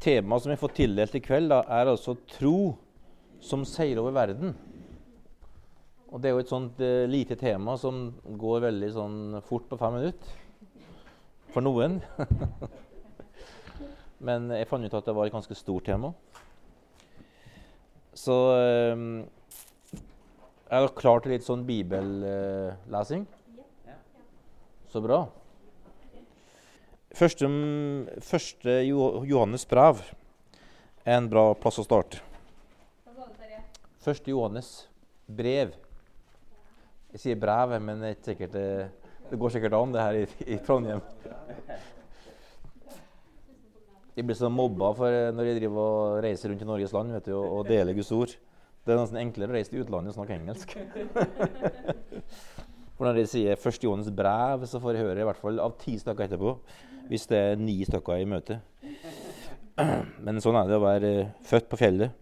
Temaet som vi får tildelt i kveld, da, er altså tro som seier over verden. Og Det er jo et sånt uh, lite tema som går veldig sånn fort på fem minutter. For noen. Men jeg fant ut at det var et ganske stort tema. Så um, er dere klar til litt sånn bibellesing? Så bra. Første, første Johannes brev er en bra plass å starte. Første Johannes brev. Jeg sier brev, men det, sikkert, det, går sikkert an, det her i, i Trondheim. Jeg blir så mobba for når jeg driver og reiser rundt i Norges land vet du, og, deler Guds ord. Det er nesten enklere å reise til utlandet og snakke engelsk. For når jeg sier 1. Johannes brev, så får jeg høre i hvert fall av ti stykker etterpå. Hvis det er ni stykker i møte. Men sånn er det å være født på fjellet.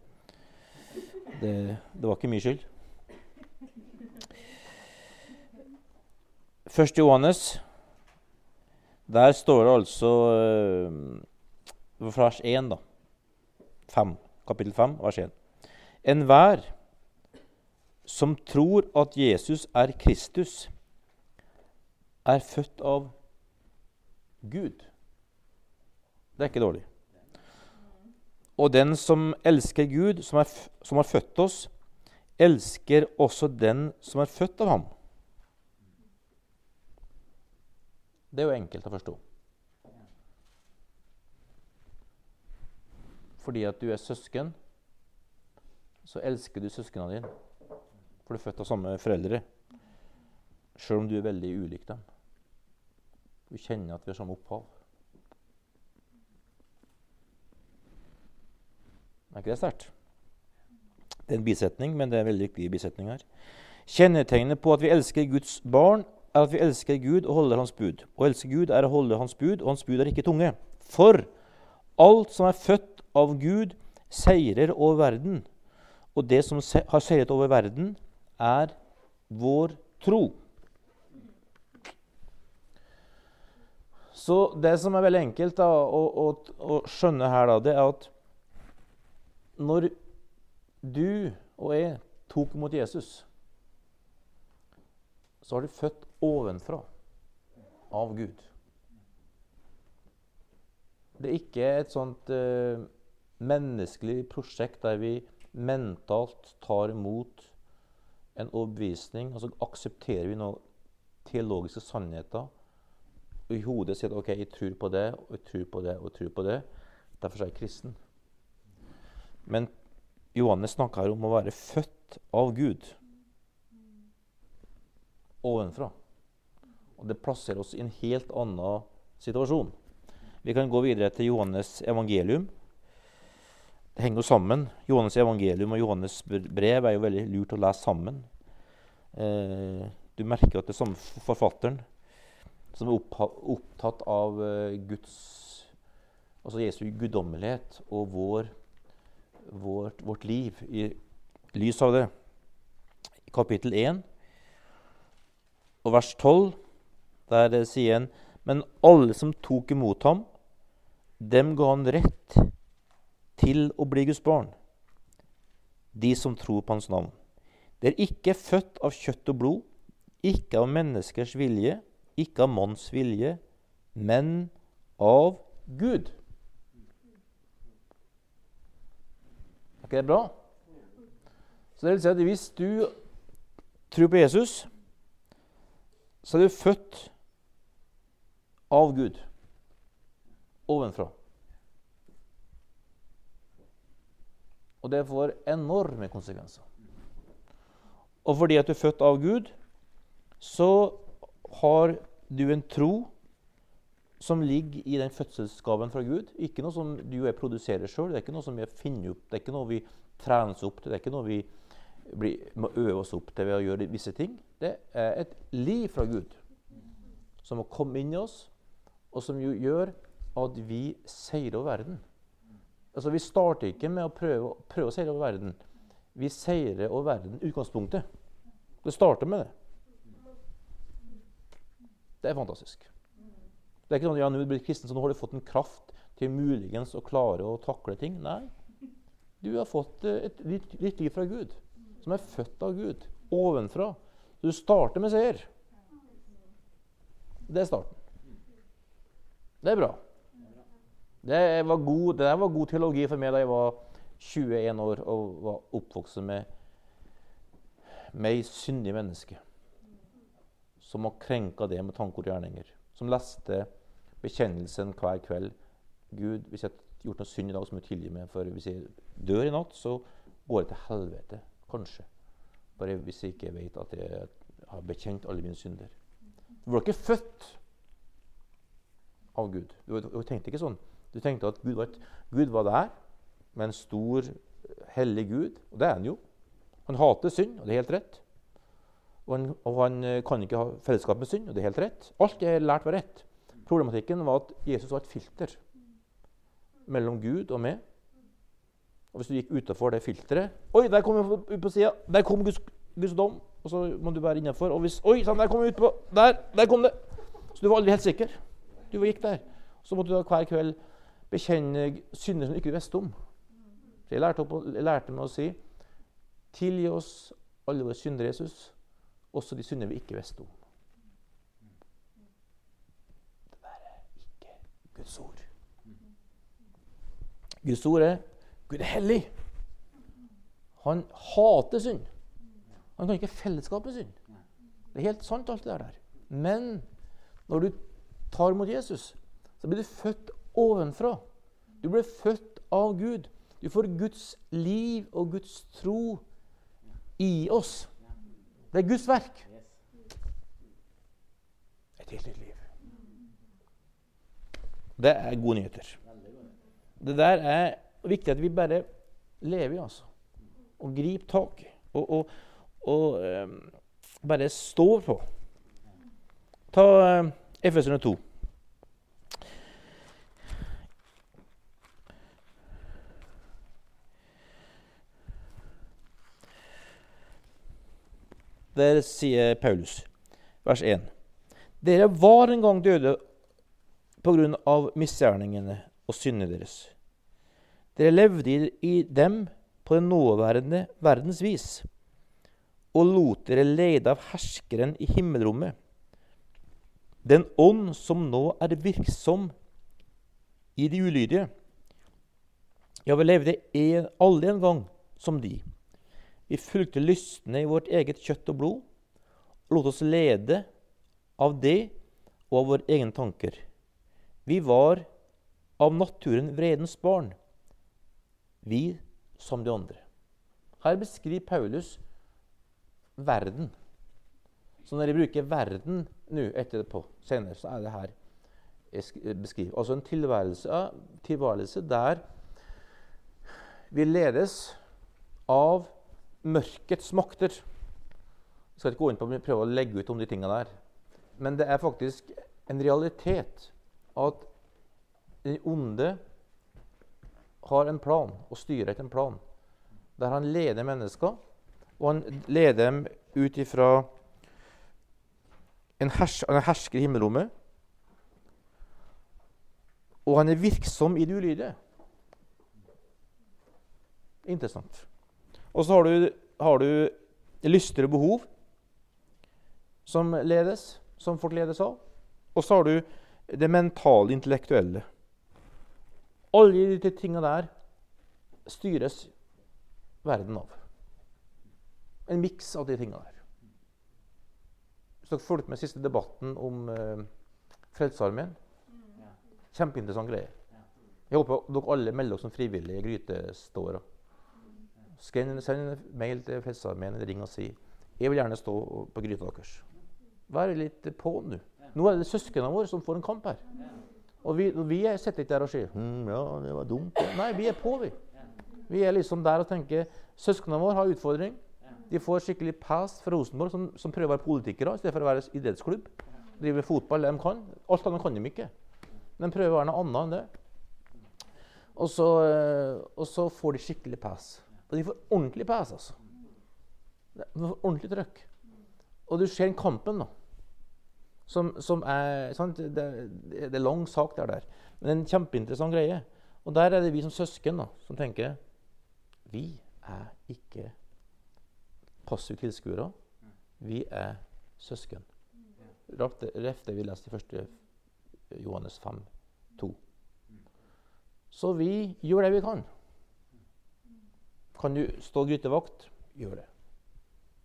Det, det var ikke mye skyld. 1. Johannes, der står det altså uh, vers 1, da. 5, kapittel 5, vers 1. Enhver som tror at Jesus er Kristus, er født av Gud. Det er ikke dårlig. Og den som elsker Gud, som, er, som har født oss, elsker også den som er født av ham. Det er jo enkelt å forstå. Fordi at du er søsken, så elsker du søsknene dine. For du er født av samme foreldre. Sjøl om du er veldig ulik dem. Du kjenner at vi har samme opphav. Er ikke det sterkt? Det er en bisetning, men det er en veldig viktig bisetning her. Kjennetegnet på at vi elsker Guds barn, er at vi elsker Gud og holder Hans bud. Å elske Gud er å holde Hans bud, og Hans bud er ikke tunge. For alt som er født av Gud, seirer over verden. Og det som har seiret over verden, er vår tro. Så det som er veldig enkelt da, å, å, å, skjønne her, da, det er at når du og jeg tok imot Jesus, så har du født ovenfra av Gud. Det er ikke et sånt uh, menneskelig prosjekt der vi mentalt tar imot en overbevisning, og så aksepterer vi noen teologiske sannheter. I hodet sier at ok, jeg tror på det, og jeg tror på det, og jeg tror på det. Derfor er jeg kristen. Men Johannes snakker om å være født av Gud ovenfra. Og det plasserer oss i en helt annen situasjon. Vi kan gå videre til Johannes evangelium. Det henger jo sammen. Johannes evangelium og Johannes brev er jo veldig lurt å lese sammen. Eh, du merker at det er samme forfatteren som er opptatt av eh, Guds Altså Jesu guddommelighet og vår, vårt, vårt liv i lys av det. I kapittel 1 og vers 12, der sier en Men alle som tok imot ham, dem ga han rett til å bli Guds barn, de som tror på hans navn. Det er ikke født av kjøtt og blod, ikke av menneskers vilje, ikke av manns vilje, men av Gud. Er ikke det bra? Så det vil si at hvis du tror på Jesus, så er du født av Gud ovenfra. Og det får enorme konsekvenser. Og fordi at du er født av Gud, så har du en tro som ligger i den fødselsgaven fra Gud. Ikke noe som du og jeg produserer sjøl. Det er ikke noe som vi finner opp, det er ikke noe vi trener oss opp til. Det er ikke noe vi blir, må øve oss opp til ved å gjøre visse ting. Det er et liv fra Gud som har kommet inn i oss, og som jo gjør at vi seirer over verden. Altså, Vi starter ikke med å prøve, prøve å seire over verden. Vi seirer over verden utgangspunktet. Det starter med det. Det er fantastisk. Det er ikke sånn ja, nå blir kristen, så nå har du fått en kraft til muligens å klare å takle ting. Nei. Du har fått eh, et nytt, liv fra Gud, som er født av Gud, ovenfra. Du starter med seier. Det er starten. Det er bra. Det var god, det var god teologi for meg da jeg var 21 år og var oppvokst med med syndig menneske som har krenka det med tanker og gjerninger. Som leste bekjennelsen hver kveld. Gud, hvis jeg har gjort noe synd i dag, så må du tilgi meg. For hvis jeg dør i natt, så går jeg til helvete. Kanskje. Bare hvis jeg ikke vet at jeg har bekjent alle mine synder. Du ble ikke født av Gud. Du, du, tenkte ikke sånn. Du tenkte at Gud var, et, Gud var der med en stor, hellig Gud. Og det er han jo. Han hater synd, og det er helt rett. Og han, og han, eh, kan ikke ha fellesskap med synd, og det er helt rett. Alt er lært var rett. Problematikken var at Jesus var et filter mellom Gud og meg. Og Hvis du gikk utafor det filteret Oi, der kom jeg på sida! Der kom Guds, Guds, dom! Og så må du være innafor. Og hvis Oi sånn, der kom jeg ut på Der! Der kom det! Så du var aldri helt sikker. Du gikk der. Så måtte du da hver kveld bekjenne synder som du ikke visste om. Så jeg lærte, opp, jeg lærte meg å si Tilgi oss alle våre synder, Jesus, også de synder vi ikke visste om. Det der er ikke Guds ord. Guds ord er Gud er hellig. Han hater synd. Han kan ikke fellesskap med synd. Det er helt sant, alt det der. Men når du tar mot Jesus, så blir du født ovenfra. Du blir født av Gud. Du får Guds liv og Guds tro i oss. Det er Guds verk. Et helt nytt liv. Det er gode nyheter. Det der er viktig at vi bare lever i, altså. Og griper tak i. Og, og, og um, bare står på. Ta uh, eh, Efeserne 2. Der sier Paulus, vers 1.: Dere var en gang døde på grunn av misgjerningene og syndene deres. Dere levde i dem på den nåværende verdens vis og lot dere lede av herskeren i himmelrommet, den ånd som nå er virksom i de ulydige. Ja, vi levde alle en gang som de. Vi fulgte lystne i vårt eget kjøtt og blod og lot oss lede av det og av våre egne tanker. Vi var av naturen vredens barn, vi som de andre. Her beskriver Paulus verden. Så når jeg bruker 'verden' nå etterpå, senere, så er det her jeg beskriver. Altså en tilværelse, tilværelse der vi ledes av mørkets makter. Jeg skal ikke gå inn på å prøve å legge ut om de tingene der. Men det er faktisk en realitet at den onde har en plan og styrer etter en plan. Der han leder mennesker, og han leder dem ut ifra en, hers en hersker i himmelrommet. Og han er virksom i det ulydige. Interessant. Og så har du, har du lyster og behov som ledes, som folk ledes av. Og så har du det mentale, intellektuelle. Alle de tingene der styres verden av. En miks av de tingene der. Hvis dere fulgte med siste debatten om uh, Frelsesarmeen Kjempeinteressant greie. Jeg håper dere alle melder dere som frivillige gryteståere. Send en mail til Frelsesarmeen eller ring og si jeg vil gjerne stå på gryta deres. Vær litt på nå. Nå er det søsknene våre som får en kamp her. Og vi, vi sitter ikke der og sier hm, ja, det var dumt. Nei, vi er på, vi. Vi er liksom der og tenker søsknene våre har utfordring. De får skikkelig pass fra Rosenborg, som, som, prøver å være politikere i stedet for å være idrettsklubb. Driver fotball det de kan. Alt annet kan de ikke. De prøver å være noe annet enn det. Og så, eh, og så får de skikkelig pass. Og de får ordentlig pæs, altså. De får ordentlig trøkk. Og du ser kampen, da. som, som er det, det, er lang sak det der. Men det er en kjempeinteressant greie. Og der er det vi som søsken da, som tenker Vi er ikke passive tilskuere. Vi er søsken. Ref det vi leste i 1. Johannes 5, 2. Så vi gjør det vi kan. Kan du stå grytevakt? Gjør det.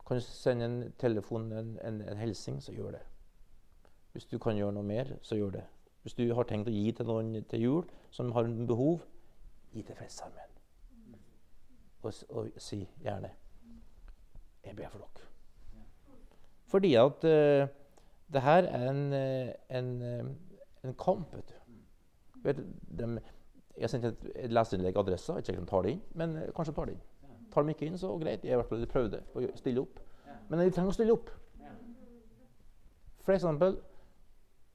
Kan du sende en telefon, en, en, en hilsing, så gjør det. Hvis du kan gjøre noe mer, så gjør det. Hvis du har tenkt å gi til noen til jul som har en behov, gi til Frelsesarmeen. Og, og, si gjerne 'Jeg ber for dere'. Fordi at uh, det her er en, eh, en, eh, en kamp. vet du. Vet, de, jeg sendte et, et leserinnlegg adressa. Ikke om de tar det inn, men kanskje de tar det inn. Tar de ikke inn, så greit. Jeg har prøvd å stille opp. Men de trenger å stille opp. For eksempel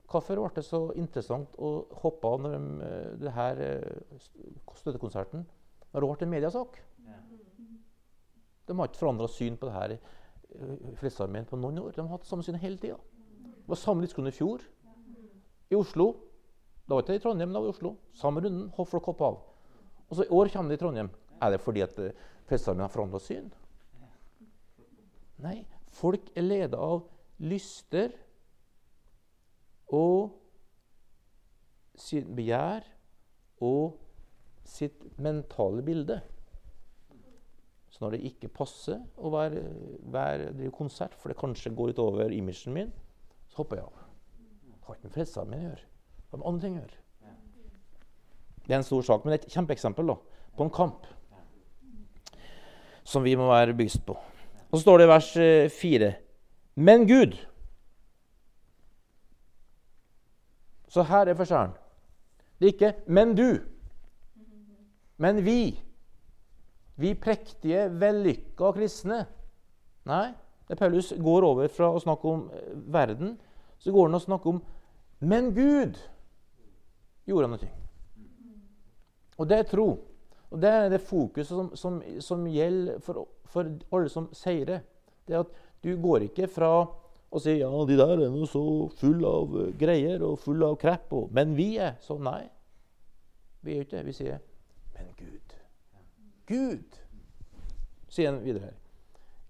Hvorfor ble det så interessant å hoppe av når eh, det her eh, støttekonserten når det ble en mediasak? De har ikke forandra syn på det her i Frelsesarmeen på noen år. De har hatt samme syn hele tida. Det var samme diskusjon i fjor. I Oslo. Da var ikke i Trondheim, da var i Oslo. Samme runden. Folk hoppa av. Og så I år kommer det i Trondheim. Er det fordi at prestene har forandra syn? Nei. Folk er leda av lyster og sitt begjær og sitt mentale bilde. Så når det ikke passer å være, være, drive konsert, for det kanskje går litt over imagen min, så hopper jeg av. Det har ikke med Frelsesarmeen å gjøre. Det har med andre ting å gjøre. Det er en stor sak, men det er et kjempeeksempel da, på en kamp som vi må være bevisst på. Og så står det i vers 4.: eh, Men Gud Så her er forskjellen. Det er ikke 'men du', men vi. Vi prektige, vellykka kristne. Nei, det Paulus går over fra å snakke om eh, verden, så går han og snakker om 'men Gud' gjorde han noe. Og det er tro. Og Det er det fokuset som, som, som gjelder for, for alle som seirer. Det er at du går ikke fra å si ja, de der er noe så full av uh, greier og full av krepp. Og, men vi er så nei. Vi er ikke det. Vi sier men Gud. Gud, sier han videre her.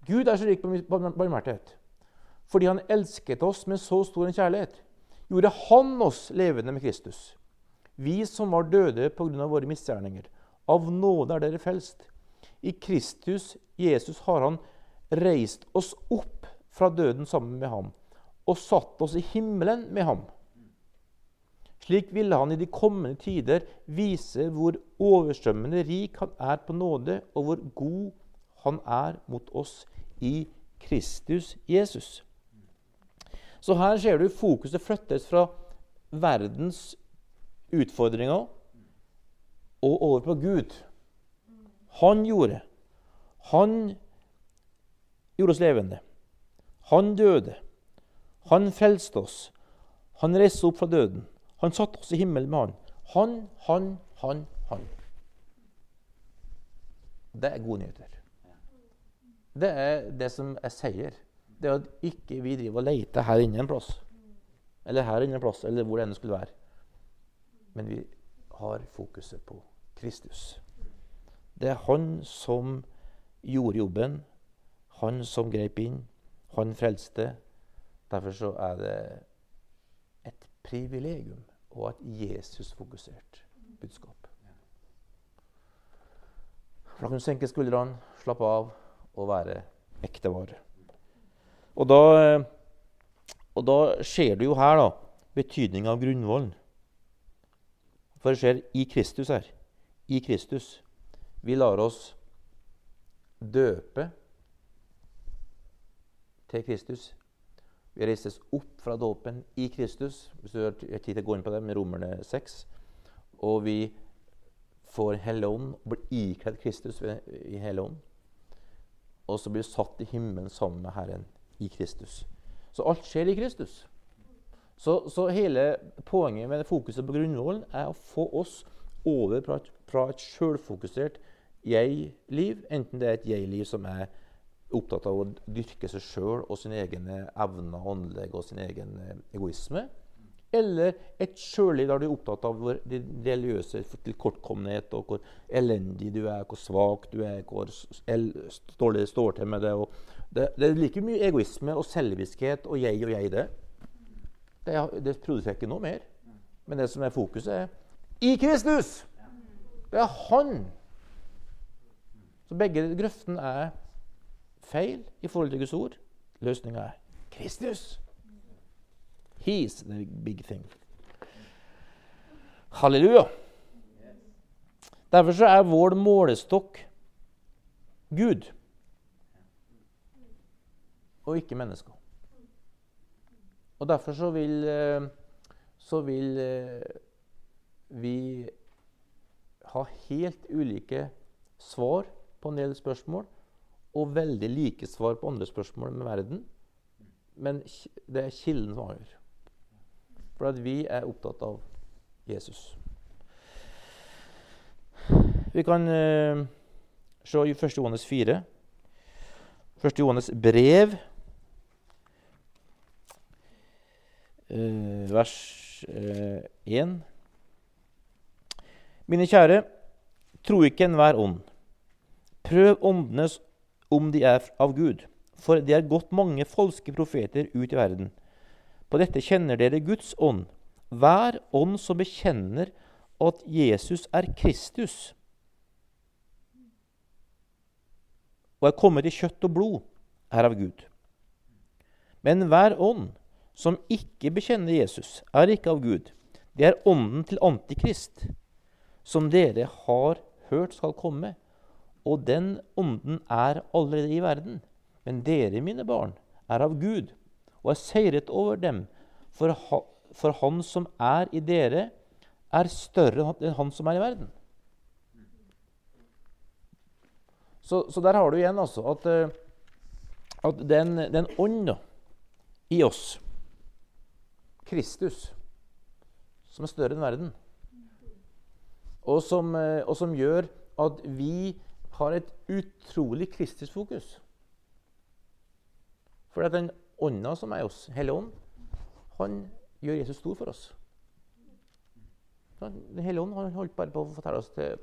Gud er så rik på barmhjertighet. Fordi han elsket oss med så stor en kjærlighet, gjorde han oss levende med Kristus. Vi som var døde pga. våre misgjerninger. Av nåde er dere frelst. I Kristus, Jesus, har han reist oss opp fra døden sammen med ham og satt oss i himmelen med ham. Slik ville han i de kommende tider vise hvor overstrømmende rik han er på nåde, og hvor god han er mot oss i Kristus Jesus. Så her ser du fokuset flyttes fra verdens utfordringer og over på Gud. Han gjorde. Han gjorde oss levende. Han døde. Han frelste oss. Han reiste opp fra døden. Han satte oss i himmelen med han. Han, han, han, han. Det er gode nyheter. Det er det som er seier. Det er at ikke vi driver og leter her inne en plass. Eller her inne en plass, eller hvor det enn skulle være. Men vi har fokuset på Kristus. Det er han som gjorde jobben. Han som grep inn. Han frelste. Derfor så er det et privilegium og et Jesus-fokusert budskap. Da kan du senke skuldrene, slappe av og være ekte vare. Og da, og da ser du jo her da, betydninga av grunnvollen. For det skjer i Kristus her. I Kristus. Vi lar oss døpe til Kristus. Vi reises opp fra dåpen i Kristus, hvis du har tid til å gå inn på det, med Romerne 6. Og vi får Hellige Ånd, blir ikledd Kristus i Hellige Ånd. Og så blir vi satt i himmelen sammen med Herren i Kristus. Så alt skjer i Kristus. Så, så hele poenget med fokuset på grunnvollen er å få oss over fra et, sjølfokusert jeg-liv, enten det er et jeg-liv som er opptatt av å dyrke seg sjøl og sine egne evner, åndelige og sin egen eh, egoisme. Eller et sjølliv der du er opptatt av det religiøse tilkortkommenhet, og hvor elendig du er, hvor svak du er, hvor dårlig det står til med deg. det. det. er like mye egoisme og selviskhet og jeg og jeg, det. Det, det produserer ikke noe mer. Men det som er fokuset, er i Kristus! Det er Han! Så begge grøftene er feil i forhold til Guds ord. Løsninga er Kristus. He's the big thing. Halleluja. Derfor så er vår målestokk Gud og ikke mennesker. Og derfor så vil, eh, så vil eh, vi ha helt ulike svar på en del spørsmål, og veldig like svar på andre spørsmål med verden. Men det er kilden som avgjør. For at vi er opptatt av Jesus. Vi kan uh, se i 1. Johannes 4. 1. Johannes brev, uh, vers uh, eh, 1. Mine kjære, tro ikke enhver ånd. Prøv åndene om de er av Gud, for det er gått mange falske profeter ut i verden. På dette kjenner dere Guds ånd. Hver ånd som bekjenner at Jesus er Kristus og er kommet i kjøtt og blod, er av Gud. Men hver ånd som ikke bekjenner Jesus, er ikke av Gud. Det er ånden til Antikrist, som dere har hørt skal komme. Og den ånden er allerede i verden. Men dere, mine barn, er av Gud og er seiret over dem. For, ha, for han som er i dere, er større enn han som er i verden. Så, så der har du igjen altså at, eh, at den, den ånd i oss, Kristus, som er større enn verden, og som, eh, og som gjør at vi har et utrolig kristisk fokus. For at den Ånda som er oss, Hellige Ånd, han gjør Jesus stor for oss. Den Hellige Ånd han holdt bare på å fortelle oss til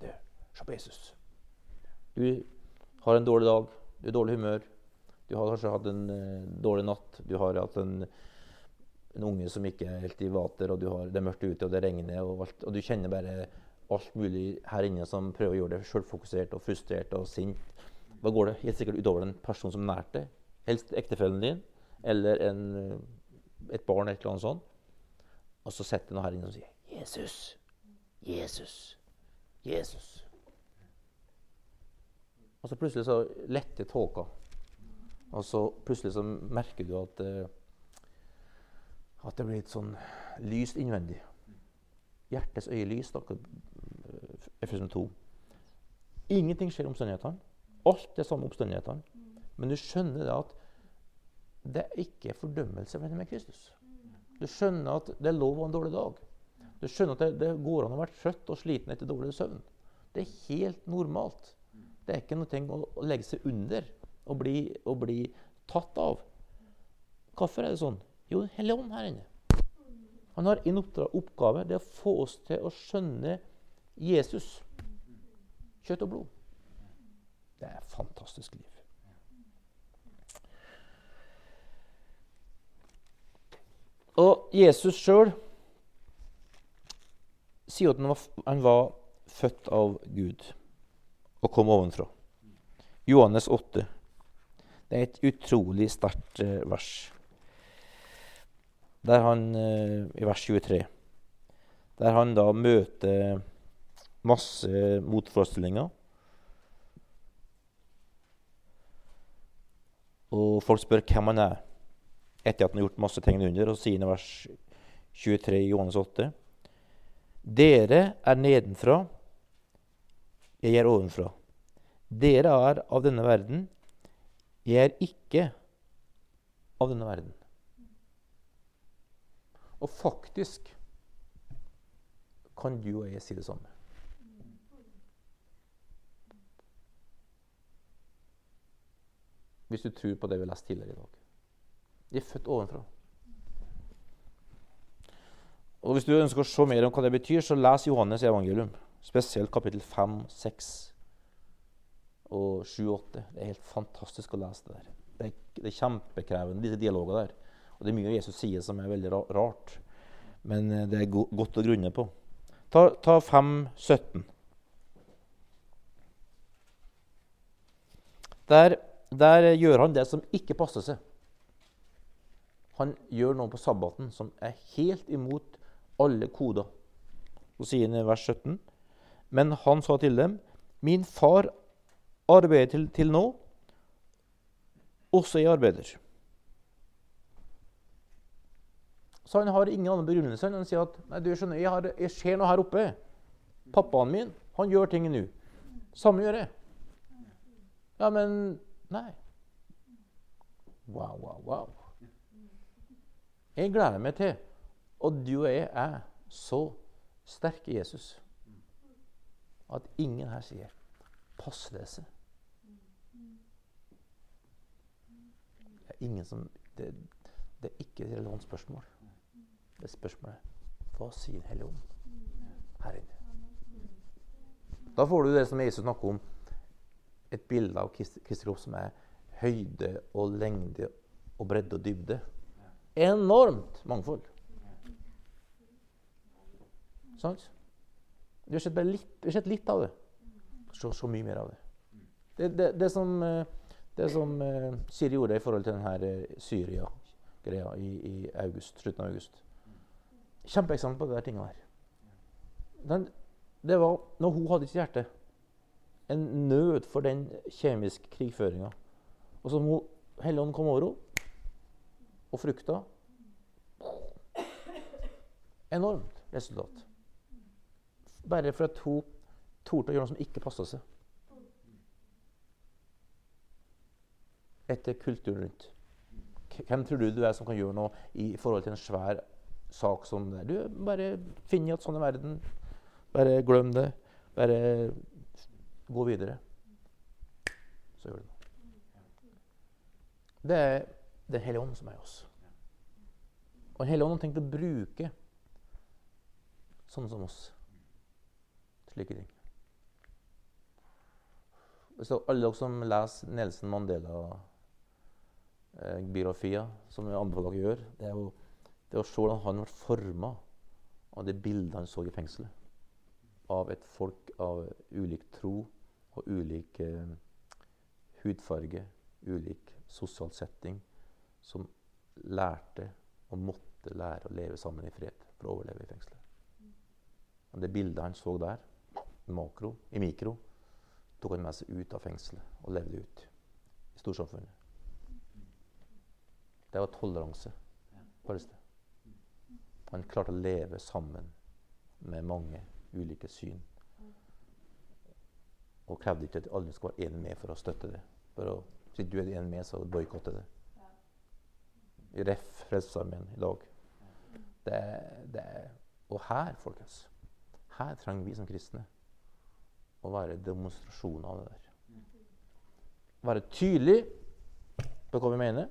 det. Se på Jesus. Du har en dårlig dag, du i dårlig humør. Du har kanskje hatt en uh, dårlig natt. Du har hatt en, en, unge som ikke er helt i vater, og har, det er mørkt ute, og det regner, og, alt, og du kjenner bare alt mulig her inne som prøver å gjøre deg sjølfokusert og frustrert og sint. Da går det helt sikkert utover den personen som nærte deg. Helst ektefellen din eller en, et barn, et eller annet sånt. Og så setter noe her inne og sier 'Jesus, Jesus, Jesus'. Og så plutselig så letter tåka. Og så plutselig så merker du at, uh, at det blir et sånn lyst innvendig. Hjertets øyelys, da, Efeson 2. Ingenting skjer i omstendighetene. Alt er samme omstendighetene. Men du skjønner det at det er ikke fordømmelse ved med Kristus. Du skjønner at det er lov å ha en dårlig dag. Du skjønner at det, det går an å være trøtt og sliten etter dårlig søvn. Det er helt normalt. Det er ikke noe å, å legge seg under og bli, og bli, tatt av. Hvorfor er det sånn? Jo, Hellig Ånd her inne. Han har en oppgave. Det er å få oss til å skjønne Jesus. Kjøtt og blod. Det er et fantastisk liv. Og Jesus sjøl sier at han var, han var, født av Gud og kom ovenfra. Johannes 8. Det er et utrolig sterkt eh, vers. Der han, eh, I vers 23. Der han da møter masse motforestillinger. Og folk spør hvem han er etter at han har gjort masse tegn under, og sier i vers 23 i Johannes 8.: Dere er nedenfra, jeg er ovenfra. Dere er av denne verden, jeg er ikke av denne verden. Og faktisk kan du og jeg si det samme. hvis du tror på det vi leste tidligere i dag. De er født ovenfra. Og Hvis du ønsker å se mer om hva det betyr, så les Johannes evangelium. Spesielt kapittel 5, 6 og 7 8. Det er helt fantastisk å lese det der. Det er, kjempekrevende, disse dialogene der. Og det er mye Jesus sier som er veldig rart. Men eh, det er godt å grunne på. Ta, ta 5, 17. Der, der gjør han det som ikke passer seg. Han gjør noe på sabbaten som er helt imot alle koder. Så sier han i vers 17.: Men han sa til dem, min far arbeider til, til nå, også jeg arbeider. Så han har ingen annen begrunnelse enn å si at nei, du skjønner, jeg, har, jeg ser noe her oppe. Pappaen min han gjør ting nå. Samme gjør jeg. Ja, men Nei. Wow, wow, wow. Jeg gleder meg til at du og jeg er så sterke Jesus at ingen her sier 'pass det seg'. Det er ingen som det, det, er ikke et relevant spørsmål. Er spørsmålet hva sier Den hellige ånd her inne? Da får du det som Jesus snakker om, et bilde av Kristi kropp som er høyde og lengde og bredde og dybde. Enormt mangfold. Sant? Vi har sett, bare litt, vi har sett litt av det. Så, så mye mer av det. Det, det, det som, eh, det som uh, Siri gjorde i forhold til denne uh, Syria-greia i, i august, slutten av august Kjempeeksempel på de tingene der. Den, det var når hun hadde ikke hjerte. En nød for den kjemiske krigføringa. Og så må Helligånden komme over henne, og frukta Enormt resultat. Bare for at hun torde å gjøre noe som ikke passa seg. Etter kulturen rundt. Hvem tror du du er som kan gjøre noe i forhold til en svær sak som det? Du bare finner at sånn er verden. Bare glem det. Bare gå videre. Så gjør du det. Det er Den hellige ånd som er i oss. Og Den hellige ånd har tenkt å bruke sånne som oss slike ting. Så alle dere som leser Nelson Mandela-biografier, eh, som jeg anbefaler dere å gjøre, det er, jo, det er å se hvordan han ble forma av det bildet han så i fengselet. Av et folk av ulik tro og ulik eh, hudfarge, ulik sosial setting, som lærte og måtte lære å leve sammen i fred for å overleve i fengselet. Og Det bildet han så der, makro, i mikro, tok han med seg ut av fengselet og levde ut i storsamfunnet. Det var toleranse. Han klarte å leve sammen med mange ulike syn. Og krevde ikke at alle skulle være enig med for å støtte det. For å, si du er enig med, så boikotte det. I Ref. Frelsesarmeen i dag. Det, det, og her, folkens, her trenger vi som kristne å være demonstrasjon av det der. Være tydelig på hva vi mener,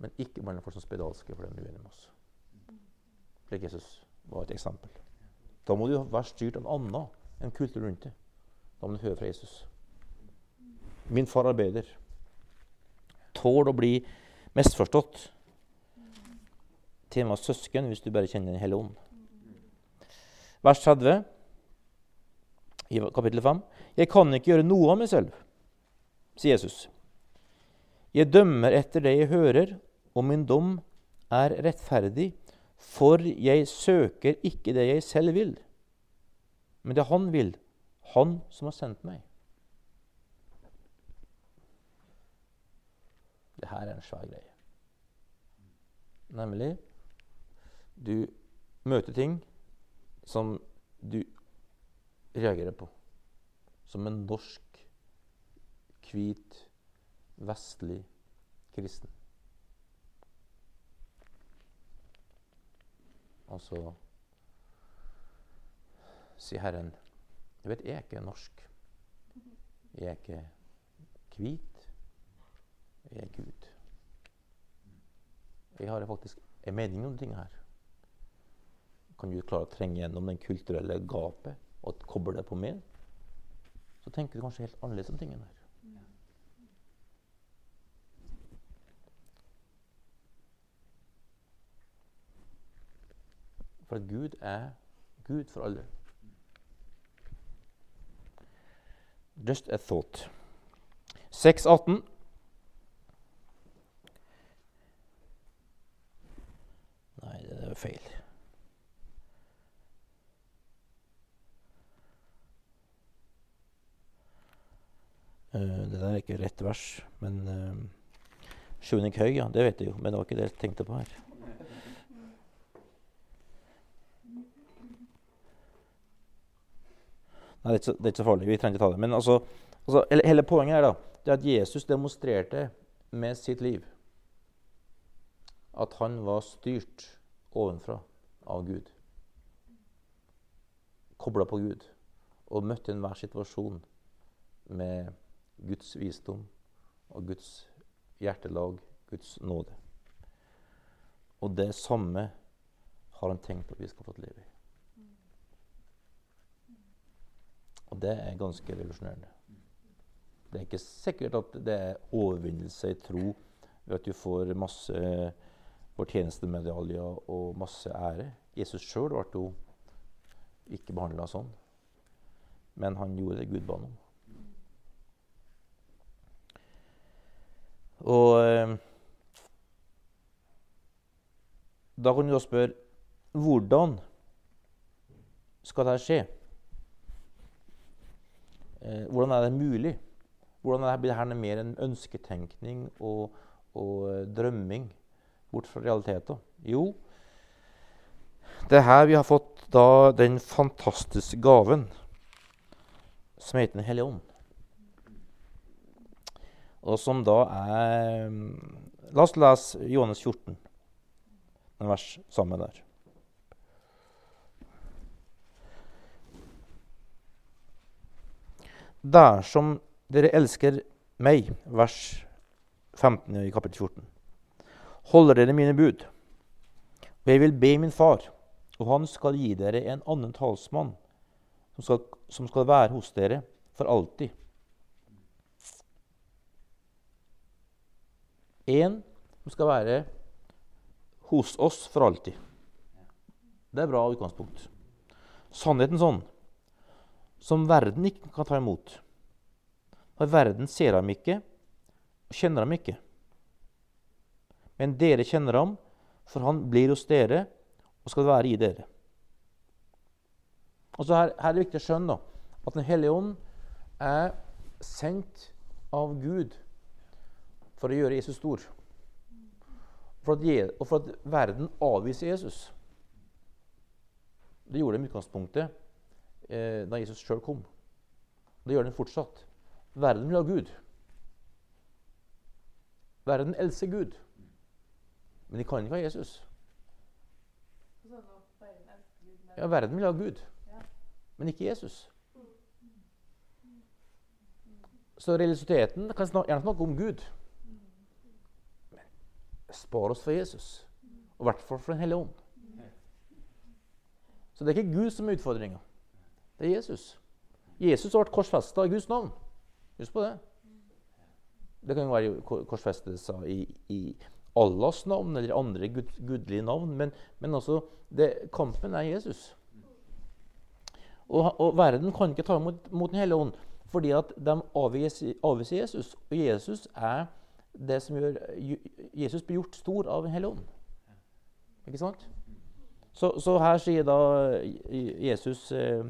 men ikke mellom folk som spedalske for de er uenige med oss. Slik Jesus var et eksempel. Da må du være styrt av annet enn kultur rundt det. Da må du høre fra Jesus. Min far arbeider. Tål å bli misforstått. Med søsken, hvis du bare kjenner Den hellige ånd. Vers 30 i kapittel 5. Jeg kan ikke gjøre noe av meg selv, sier Jesus. Jeg dømmer etter det jeg hører, og min dom er rettferdig, for jeg søker ikke det jeg selv vil, men det Han vil, Han som har sendt meg. Det her er en svær greie. Nemlig du møter ting som du reagerer på. Som en norsk, hvit, vestlig kristen. Og så sier Herren Jeg vet, jeg er ikke norsk. Jeg er ikke hvit. Jeg er Gud. Jeg har faktisk en mening om ting her. Kan du klare å trenge gjennom den kulturelle gapet og koble det på meg, så tenker du kanskje helt annerledes om tingene her. For at Gud er Gud for alle. Just a thought. 6.18. Nei, det er feil. Uh, det der er ikke rett vers, men uh, Sjunik høy, ja, det vet jeg jo, men det var ikke det jeg tenkte på her. Nei, det er, så, det er ikke så farlig. Vi trenger ikke ta det. Men altså, altså hele, poenget er da, det at Jesus demonstrerte med sitt liv at han var styrt ovenfra av Gud. Kobla på Gud. Og møtte enhver situasjon med Guds visdom og Guds hjertelag, Guds nåde. Og det samme har han tenkt at vi skal få leve i. Og det er ganske revolusjonerende. Det er ikke sikkert at det er overvinnelse i tro ved at du får masse fortjenestemedaljer og masse ære. Jesus sjøl ble jo ikke behandla sånn, men han gjorde det Gud ba om. Og eh, da kan du da spørre hvordan skal dette skje? Eh, hvordan er det mulig? Hvordan er det her mer en ønsketenkning og, og uh, drømming bort fra realiteter? Jo, det er her vi har fått da den fantastiske gaven som heter Den hellige ånd. Og som da er La oss lese Johannes 14, en vers sammen der. Dersom dere elsker meg, vers 15 i kapittel 14, holder dere mine bud. Og jeg vil be min far, og han skal gi dere en annen talsmann, som skal, som skal være hos dere for alltid. En som skal være hos oss for alltid. Det er bra utgangspunkt. Sannheten sånn som verden ikke kan ta imot. For verden ser ham ikke og kjenner ham ikke. Men dere kjenner ham, for han blir hos dere og skal være i dere. Og så her, her er det viktig å skjønne at Den hellige ånd er sendt av Gud for å gjøre Jesus stor. For at, og for at verden avviser Jesus. Det gjorde de i utgangspunktet eh, da Jesus sjøl kom. Det gjør den fortsatt. Verden vil ha Gud. Verden elsker Gud. Men de kan ikke ha Jesus. Ja, verden vil ha Gud, men ikke Jesus. Så religiøsiteten kan gjerne snakke om Gud. Men spar oss for Jesus, og i hvert fall for Den hellige ånd. Så det er ikke Gud som er utfordringa. Det er Jesus. Jesus ble korsfesta i Guds navn. Husk på det. Det kan jo være korsfestelser i, i Allahs navn eller andre gud, gudelige navn, men, men altså, det, kampen er Jesus. Og, og, verden kan ikke ta imot mot Den hellige ånd fordi at de avviser Jesus. Og Jesus er det som gjør Jesus blir gjort stor av Den hellige ånd. Ikke sant? Så, så her sier da Jesus eh,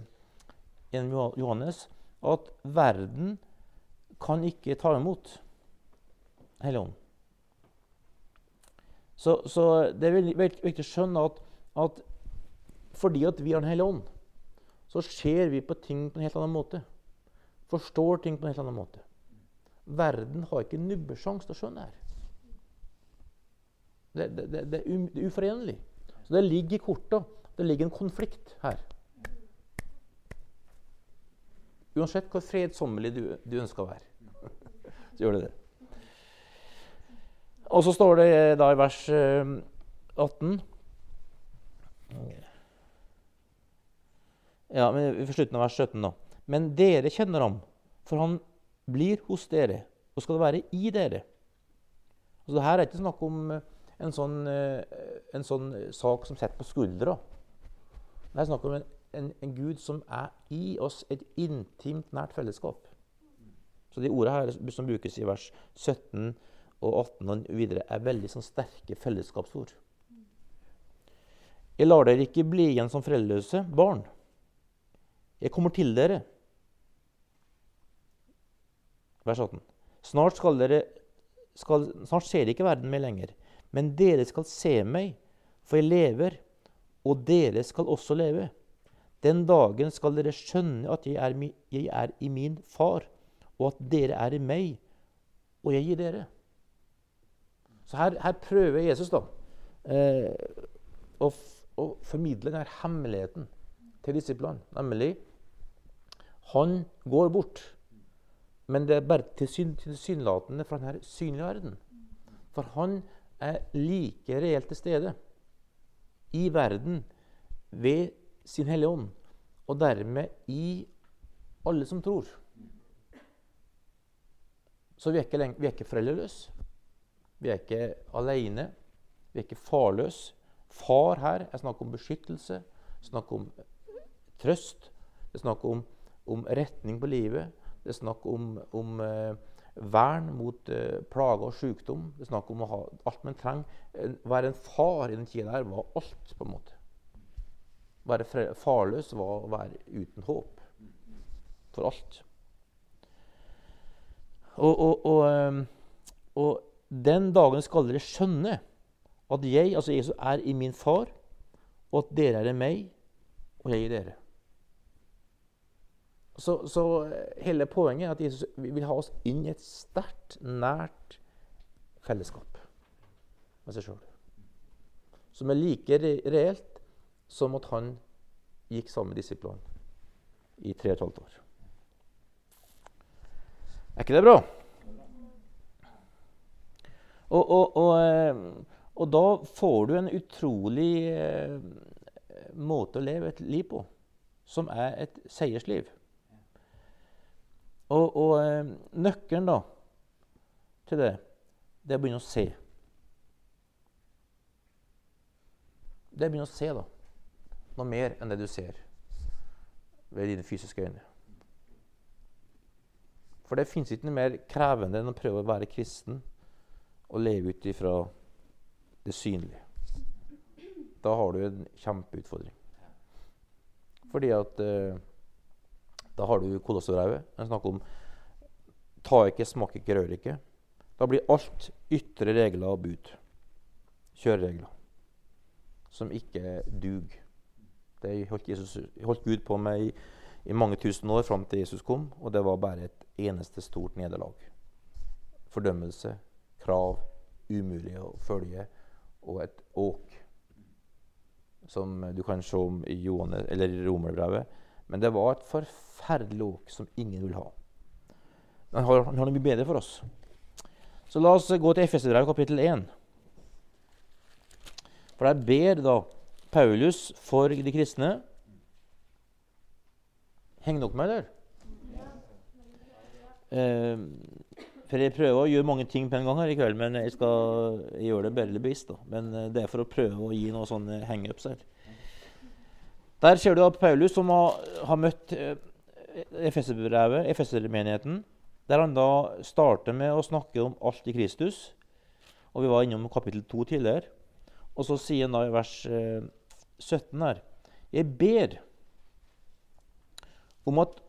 gjennom Johannes at verden kan ikke ta imot Helligånden. Så, så, det er veldig, veldig viktig å skjønne at, at, fordi at vi har Den hellige ånd, så ser vi på ting på en helt annen måte. Forstår ting på en helt annen måte. Verden har ikke nubbesjanse til å skjønne her. Det, det, det, um, det er uforenlig. Så det ligger i korta. Det ligger en konflikt her. Uansett hvor fredsommelig du, du ønsker å være, så gjør du det. Og så står det da i vers 18 Ja, men får slutten av vers 17, da. Men dere kjenner ham, for han blir hos dere og skal være i dere. Altså, det her er ikke snakk om en sånn, en sånn sak som sitter på skuldra. Det er snakk om en, en, en, Gud som er i oss, et intimt, nært fellesskap. Så de ordene her som brukes i vers 17 og 18 og videre, er veldig sånn sterke fellesskapsord. Jeg lar dere ikke bli igjen som foreldreløse barn. Jeg kommer til dere. Vers 18. Snart, skal dere, skal, snart ser dere ikke verden mer lenger, men dere skal se meg, for jeg lever, og dere skal også leve. Den dagen skal dere skjønne at jeg er, jeg er i min far, og at dere er i meg, og jeg gir dere. Så her, her prøver Jesus da eh, å, å, formidle denne hemmeligheten til disiplene. Nemlig han går bort, men det er bare tilsynelatende fra denne synlige verden. For han er like reelt til stede i verden ved sin Hellige Ånd, og dermed i alle som tror. Så vi er ikke, vi er ikke foreldreløse. Vi er ikke alene. Vi er ikke farløse. Far her er snakk om beskyttelse, snakk om trøst. Det er snakk om, om retning på livet. Det er snakk om, om eh, vern mot eh, plager og sykdom. Det er snakk om å ha alt man trenger. Være en far i den tida der var alt, på en måte. Være farløs var å være uten håp for alt. Og, og, og, um, og, den dagen skal dere skjønne at jeg, altså Jesus, er i min far, og at dere er i meg, og jeg i dere. Så, så, eh, hele poenget er at Jesus vil ha oss inn i et sterkt, nært fellesskap med seg sjøl. Som er like reelt som at han gikk sammen med disiplene i tre og et halvt år. Er ikke det bra? Og, og, og, eh, og da får du en utrolig eh, måte å leve et liv på, som er et seiersliv. Og, eh, nøkkelen da til det, det er å begynne å se. Det er å begynne å se da, noe mer enn det du ser ved dine fysiske øyne. For det fins ikke noe mer krevende enn å prøve å være kristen og leve ut ifra det synlige. Da har du en kjempeutfordring. Fordi at eh, da har du kolosserbrevet. En snakker om ta ikke, smak ikke, rør ikke. Da blir alt ytre regler og bud. Kjøreregler. Som ikke dug. Det holdt, Jesus, holdt Gud på med i, i, mange tusen år fram til Jesus kom, og det var bare et eneste stort nederlag. Fordømmelse, krav, umulig å følge, og et åk. Som du kan se om i Johannes, eller Romerbrevet. Men det var et forferdelig åk som ingen vil ha. Men han har, han mye bedre for oss. Så la oss gå til Efeserbrevet kapittel 1. For der ber da Paulus for de kristne. Henger dere med, eller? Eh, for Jeg prøver å gjøre mange ting på en gang her i kveld, men jeg skal gjøre det bedre bevisst. da. Men eh, det er for å prøve å gi noen sånne hangups her. Der ser du at Paulus, som har, har møtt eh, Efeserbrevet, Efesermenigheten, der han da starter med å snakke om alt i Kristus. Og Vi var innom kapittel 2 tidligere. Og så sier han da i vers 17 eh, her Jeg ber om at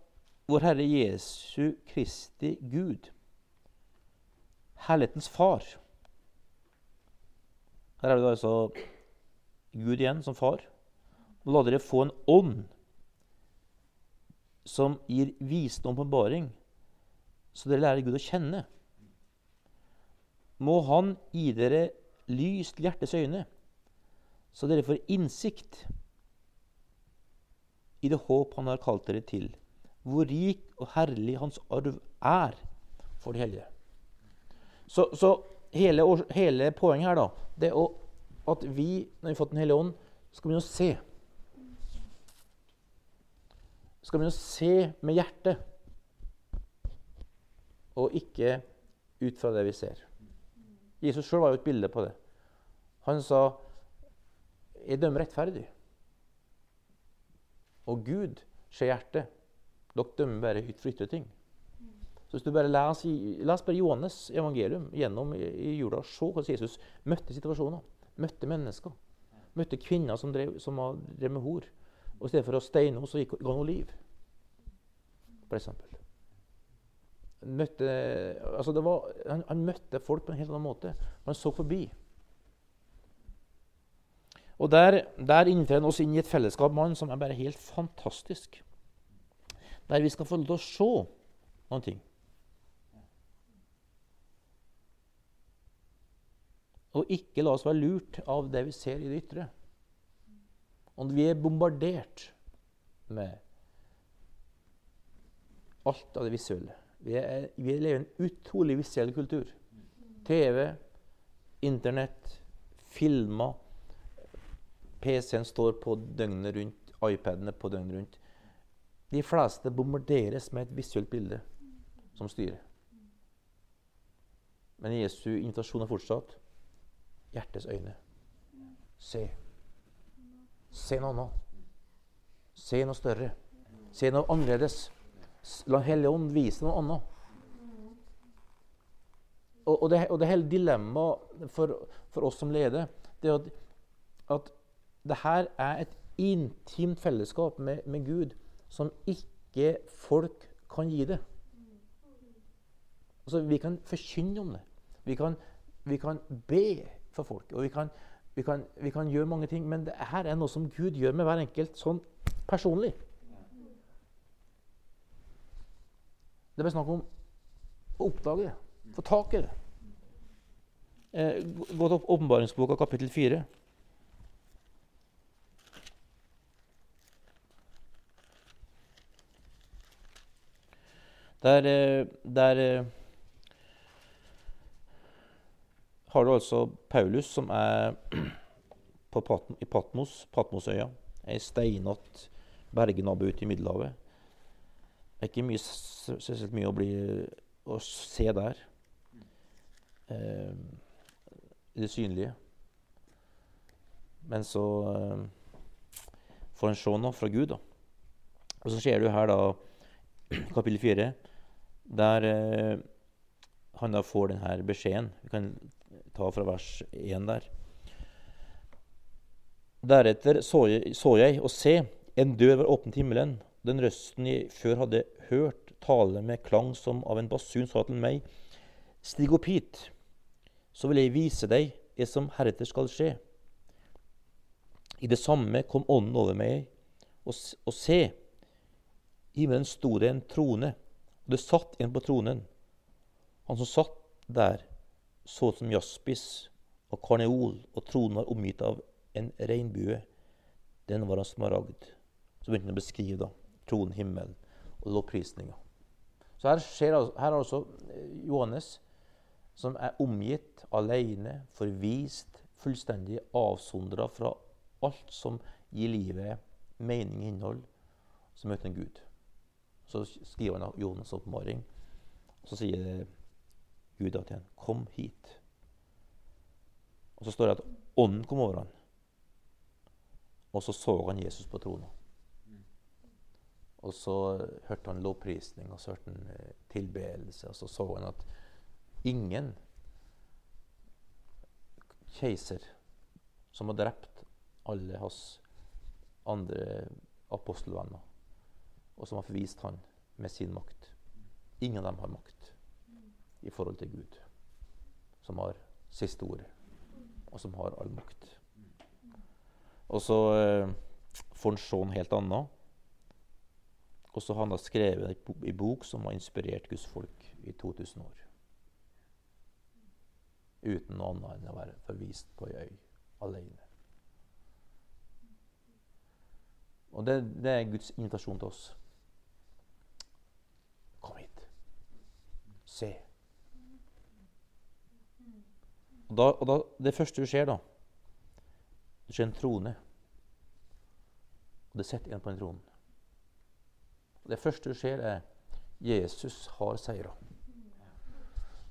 vår Herre Jesu Kristi Gud, herlighetens Far Her er det altså Gud igjen som far. La dere få en ånd som gir visdom og åpenbaring, så dere lærer Gud å kjenne. Må Han gi dere lys til hjertets øyne, så dere får innsikt i det håp Han har kalt dere til, hvor rik og herlig Hans arv er for de hellige. Så, så hele, hele poenget her da, det er at vi, når vi har fått Den hellige ånd, skal begynne å se. Skal begynne å se med hjertet, og ikke ut fra det vi ser. Jesus sjøl var jo et bilde på det. Han sa 'Jeg de rettferdig'. Og Gud ser hjertet. Dere dømmer bare ytre ting. Så hvis du bare leser, les bare Johannes evangelium gjennom i, i jula, se hvordan Jesus møtte situasjoner. Møtte mennesker. Møtte kvinner som drev, som drev med hor. Og I stedet for å steine henne, så gikk hun hun liv. For eksempel. Møtte, altså var, han, han, møtte folk på en helt annen måte. Han så forbi. Og Der, der inntrer han oss inn i et fellesskap med han som er bare helt fantastisk. Der vi skal få lov til å se noen ting. Og ikke la oss være lurt av det vi ser i det ytre. Om vi er bombardert med alt av det visuelle. Vi, er, vi lever i en utrolig visuell kultur. TV, Internett, filmer. PC-en står på døgnet rundt, iPadene på døgnet rundt. De fleste bombarderes med et visuelt bilde som styrer. Men Jesu invitasjon er fortsatt hjertets øyne. Se. Se noe annet. Se noe større. Se noe annerledes. La Hellige Ånd vise noe annet. Og, og, det, og det hele dilemmaet for, for, oss som leder, det er at, at det her er et intimt fellesskap med, med Gud som ikke folk kan gi det. Altså, Vi kan forkynne om det. Vi kan, vi kan be for folk. Og vi kan, vi, kan, vi kan, gjøre mange ting, men det her er noe som Gud gjør med hver enkelt sånn personlig. Det er bare snakk om å oppdage det, få tak i det. Eh, gå til åpenbaringsboka kapittel 4. Der, eh, der eh, har du altså Paulus, som er Pat i Patmos, Patmosøya. Ei steinete bergnabbe ute i Middelhavet. Det er ikke mye, spesielt mye å, bli, å se der. Eh, det synlige. Men så eh, får en se noe fra Gud, da. Og så ser du her, da, kapittel 4, der eh, han da får denne beskjeden. Vi kan ta fra vers 1 der. Deretter så jeg, så jeg, og se, en dør var åpnet i himmelen. Den røsten jeg før hadde hørt tale med klang som av en basun, sa til meg, Stig opp hit, så vil jeg vise deg det som heretter skal skje. I det samme kom ånden over meg, og, og se, i himmelen sto det en trone, det satt en på tronen. Han som satt der, så ut som jaspis og karneol, og tronen var omgitt av en regnbue. Den var av smaragd. Så begynte han å beskrive da, tronen, himmelen og lovprisninga. Så her, skjer, her er altså eh, Johannes som er omgitt, alene, forvist, fullstendig avsondra fra alt som gir livet mening og innhold. som møter en Gud. Så skriver han Jonas' oppmaring. Så sier Gud til ham, 'Kom hit'. Og Så står det at ånden kom over ham. Og så så han Jesus på trona. Og så hørte han lovprisning, og så hørte han eh, tilbedelse. Og så så han at ingen keiser som har drept alle hans andre apostelvenner, og som har forvist han med sin makt Ingen av dem har makt i forhold til Gud, som har siste ord, og som har all makt. Og så eh, får han se noe helt annet. Og så har han da skrevet en bok som har inspirert Guds folk i 2000 år. Uten noe annet enn å være forvist på ei øy alene. Og det, det er Guds invitasjon til oss. Kom hit. Se. Og, da, og da, Det første du ser, da Du ser en trone. Og det sitter en på en trone. Det første du ser, er Jesus har seira.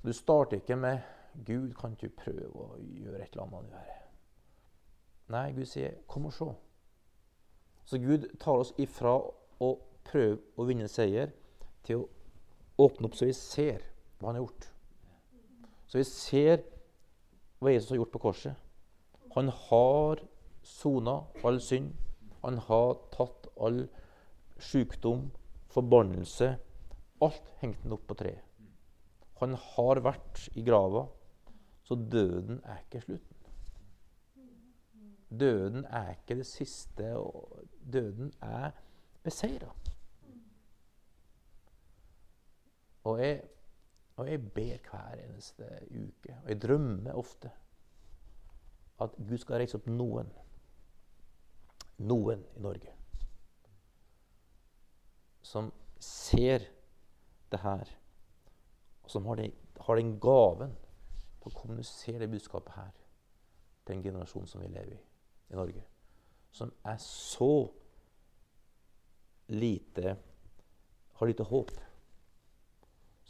Du starter ikke med 'Gud, kan du prøve å gjøre et eller annet?' Her? Nei, Gud sier 'kom og se'. Så Gud tar oss ifra å prøve å vinne seier til å åpne opp så vi ser hva han har gjort. Så vi ser hva Jesus har gjort på korset. Han har sona all synd. Han har tatt all sykdom, forbannelse. Alt hengte han opp på treet. Han har vært i grava, så døden er ikke slutten. Døden er ikke det siste. Døden er beseira. Og jeg, og jeg ber hver eneste uke, og jeg drømmer ofte, at Gud skal reise opp noen. Noen i Norge. Som ser det her, og som har, det, har den gaven til å kommunisere det budskapet her til en generasjon som vi lever i i Norge. Som er så lite Har lite håp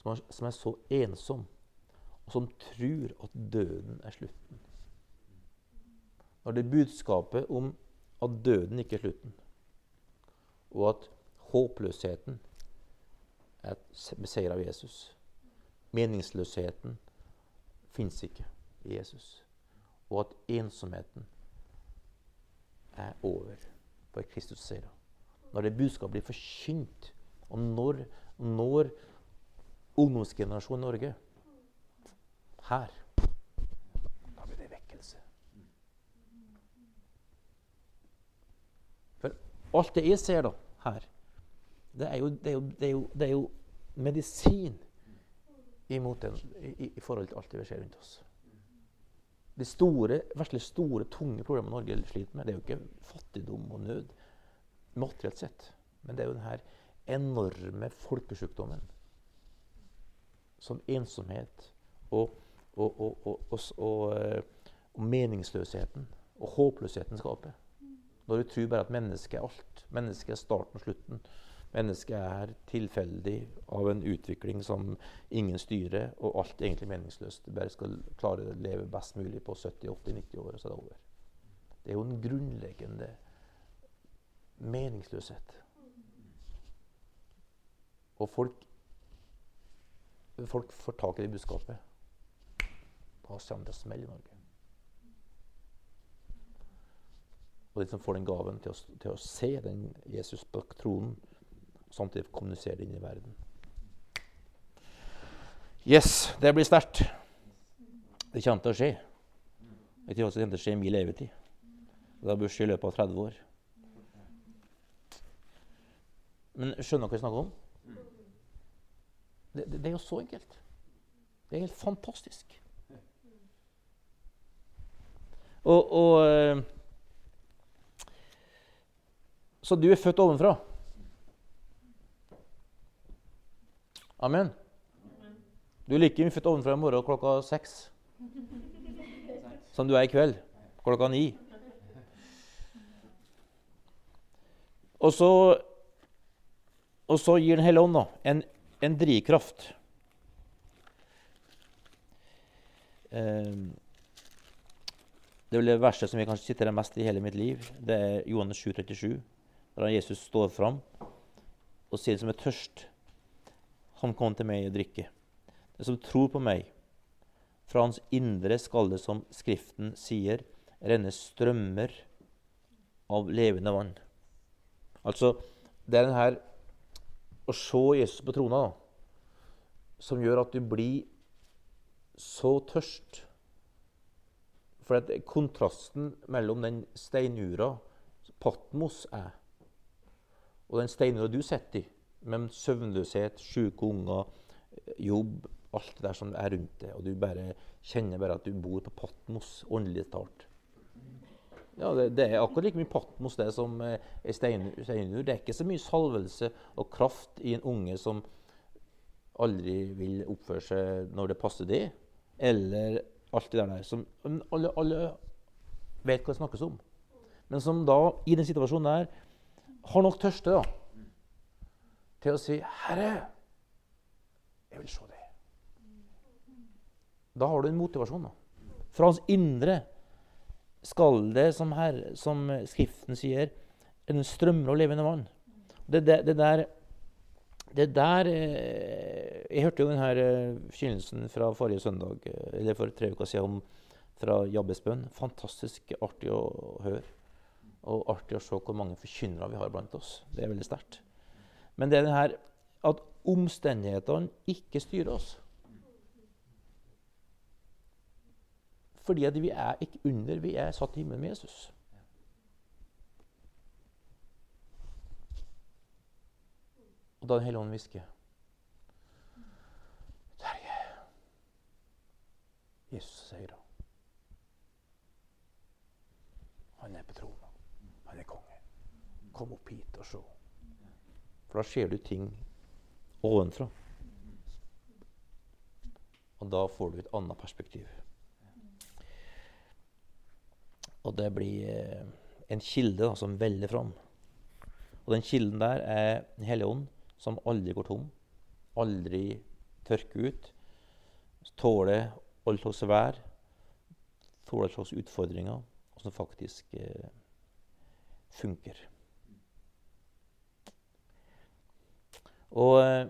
som er, som er så ensom, og som tror at døden er slutten. Når det er budskapet om at døden ikke er slutten, og at håpløsheten er beseiret av Jesus Meningsløsheten fins ikke i Jesus. Og at ensomheten er over for Kristus seier. Når det budskapet blir forkynt, og når, når ungdomsgenerasjonen i Norge. Her. Da blir det vekkelse. For alt det jeg ser da, her, det er jo, det er jo, det er jo, det er jo medisin imot den, i, i, forhold til alt det vi ser rundt oss. De store, virkelig store, tunge problemene Norge sliter med, det er jo ikke fattigdom og nød materielt sett. Men det er jo denne enorme folkesjukdommen som ensomhet og, og, og, eh, og, meningsløsheten og håpløsheten skaper. Når du tror bare at mennesket er alt. Mennesket er starten og slutten. Mennesket er tilfeldig av en utvikling som ingen styrer, og alt er egentlig meningsløst. Du bare skal klare å leve best mulig på 70-80-90 år, og så er det over. Det er jo en grunnleggende meningsløshet. Og folk folk får tak i det budskapet, da kommer det smell i Norge. Og de som får den gaven til å, til å se den Jesus på tronen, samtidig kommunisere det inn i verden. Yes, det blir sterkt. Det kommer til å skje. Det kommer til å skje i min levetid. Det bør skje i løpet av 30 år. Men skjønner dere hva jeg snakker om? Det, det, er jo så enkelt. Det er helt fantastisk. Og, og eh, Så du er født ovenfra. Amen. Du er like mye født ovenfra i morgen klokka seks som du er i kveld klokka ni. Og så, og så gir Den hellige ånd en en drivkraft. Ehm, det er vel det verste som jeg kanskje sitter mest i hele mitt liv. Det er Johannes 7, 37, der Jesus står fram og sier som er tørst. Han kom til meg og drikke. Det som tror på meg, fra hans indre skal det, som Skriften sier, renne strømmer av levende vann. Altså, det er denne å se Jesus på trona da, som gjør at du blir så tørst. For at kontrasten mellom den steinura Patmos er, og den steinura du sitter i, med søvnløshet, syke unger, jobb, alt det der som er rundt deg, og du bare kjenner bare at du bor på Patmos, åndelig talt. Ja, det, det, er akkurat like mye Patmos det som eh, er steinur. Det er ikke så mye salvelse og kraft i en unge som aldri vil oppføre seg når det passer dem. eller alt det der som alle, alle vet hva det snakkes om. Men som da, i den situasjonen der, har nok tørste da, til å si 'Herre, jeg vil se deg'. Da har du en motivasjon. da. Fra hans indre skal det, som, her, som Skriften sier, en strømmer og levende vann. Det, det, det der, det der eh, Jeg hørte jo denne eh, forkynnelsen fra forrige søndag, eh, eller for tre uker siden fra Jabbesbøen. Fantastisk artig å høre. Og artig å se hvor mange forkynnere vi har blant oss. Det er veldig sterkt. Men det er det her at omstendighetene ikke styrer oss. Fordi at vi er ikke under, vi er satt i himmelen med Jesus. Og da Den hellige ånd hvisker Terje Jesus sier han. Er på trona. Han er konge. Kom opp hit og se. For da ser du ting ovenfra. Og da får du et annet perspektiv. Og det blir eh, en kilde da, som veller fram. Og den kilden der er Den hellige ånd, som aldri går tom. Aldri tørker ut. Tåler all slags vær. Tåler all slags utfordringer. Og som faktisk eh, funker. Og eh,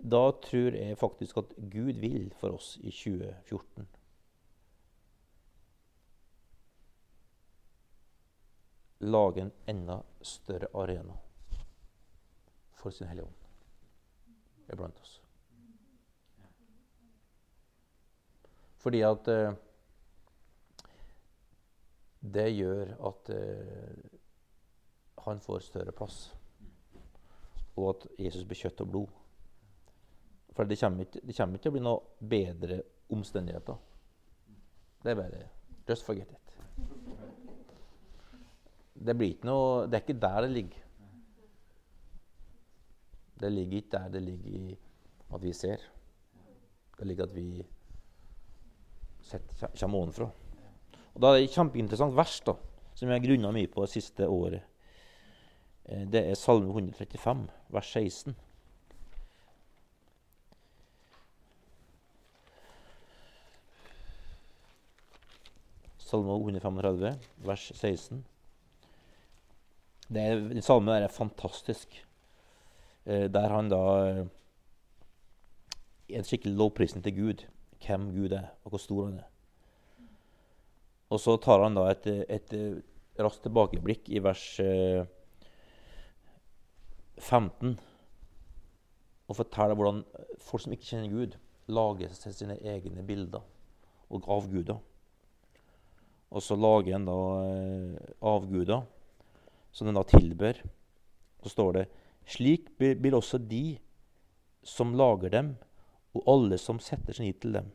da tror jeg faktisk at Gud vil for oss i 2014. Lage en enda større arena for sin Hellige Ånd iblant oss. Fordi at eh, det gjør at eh, han får større plass. Og at Jesus blir kjøtt og blod. For det kommer, ikke, det kommer ikke til å bli noe bedre omstendigheter. Det er bare Just forget it. Det, noe, det er ikke der det ligger. Det ligger ikke der det ligger i at vi ser. Det ligger at vi kommer ovenfra. Og Da er det et kjempeinteressant vers da, som jeg har grunna mye på det siste året. Eh, det er Salme 135, vers 16. Salme 135, vers 16. Det den salmen er fantastisk. Eh, der han da eh, En skikkelig lovprisning til Gud. Hvem Gud er, og hvor stor han er. Og så tar han da et, et, et raskt tilbakeblikk i vers eh, 15 og forteller hvordan folk som ikke kjenner Gud, lager seg sine egne bilder og avguder. Og så lager en da eh, avguder som den da tilbør. Så står det slik blir også de som lager dem, og alle som setter sin hit til dem,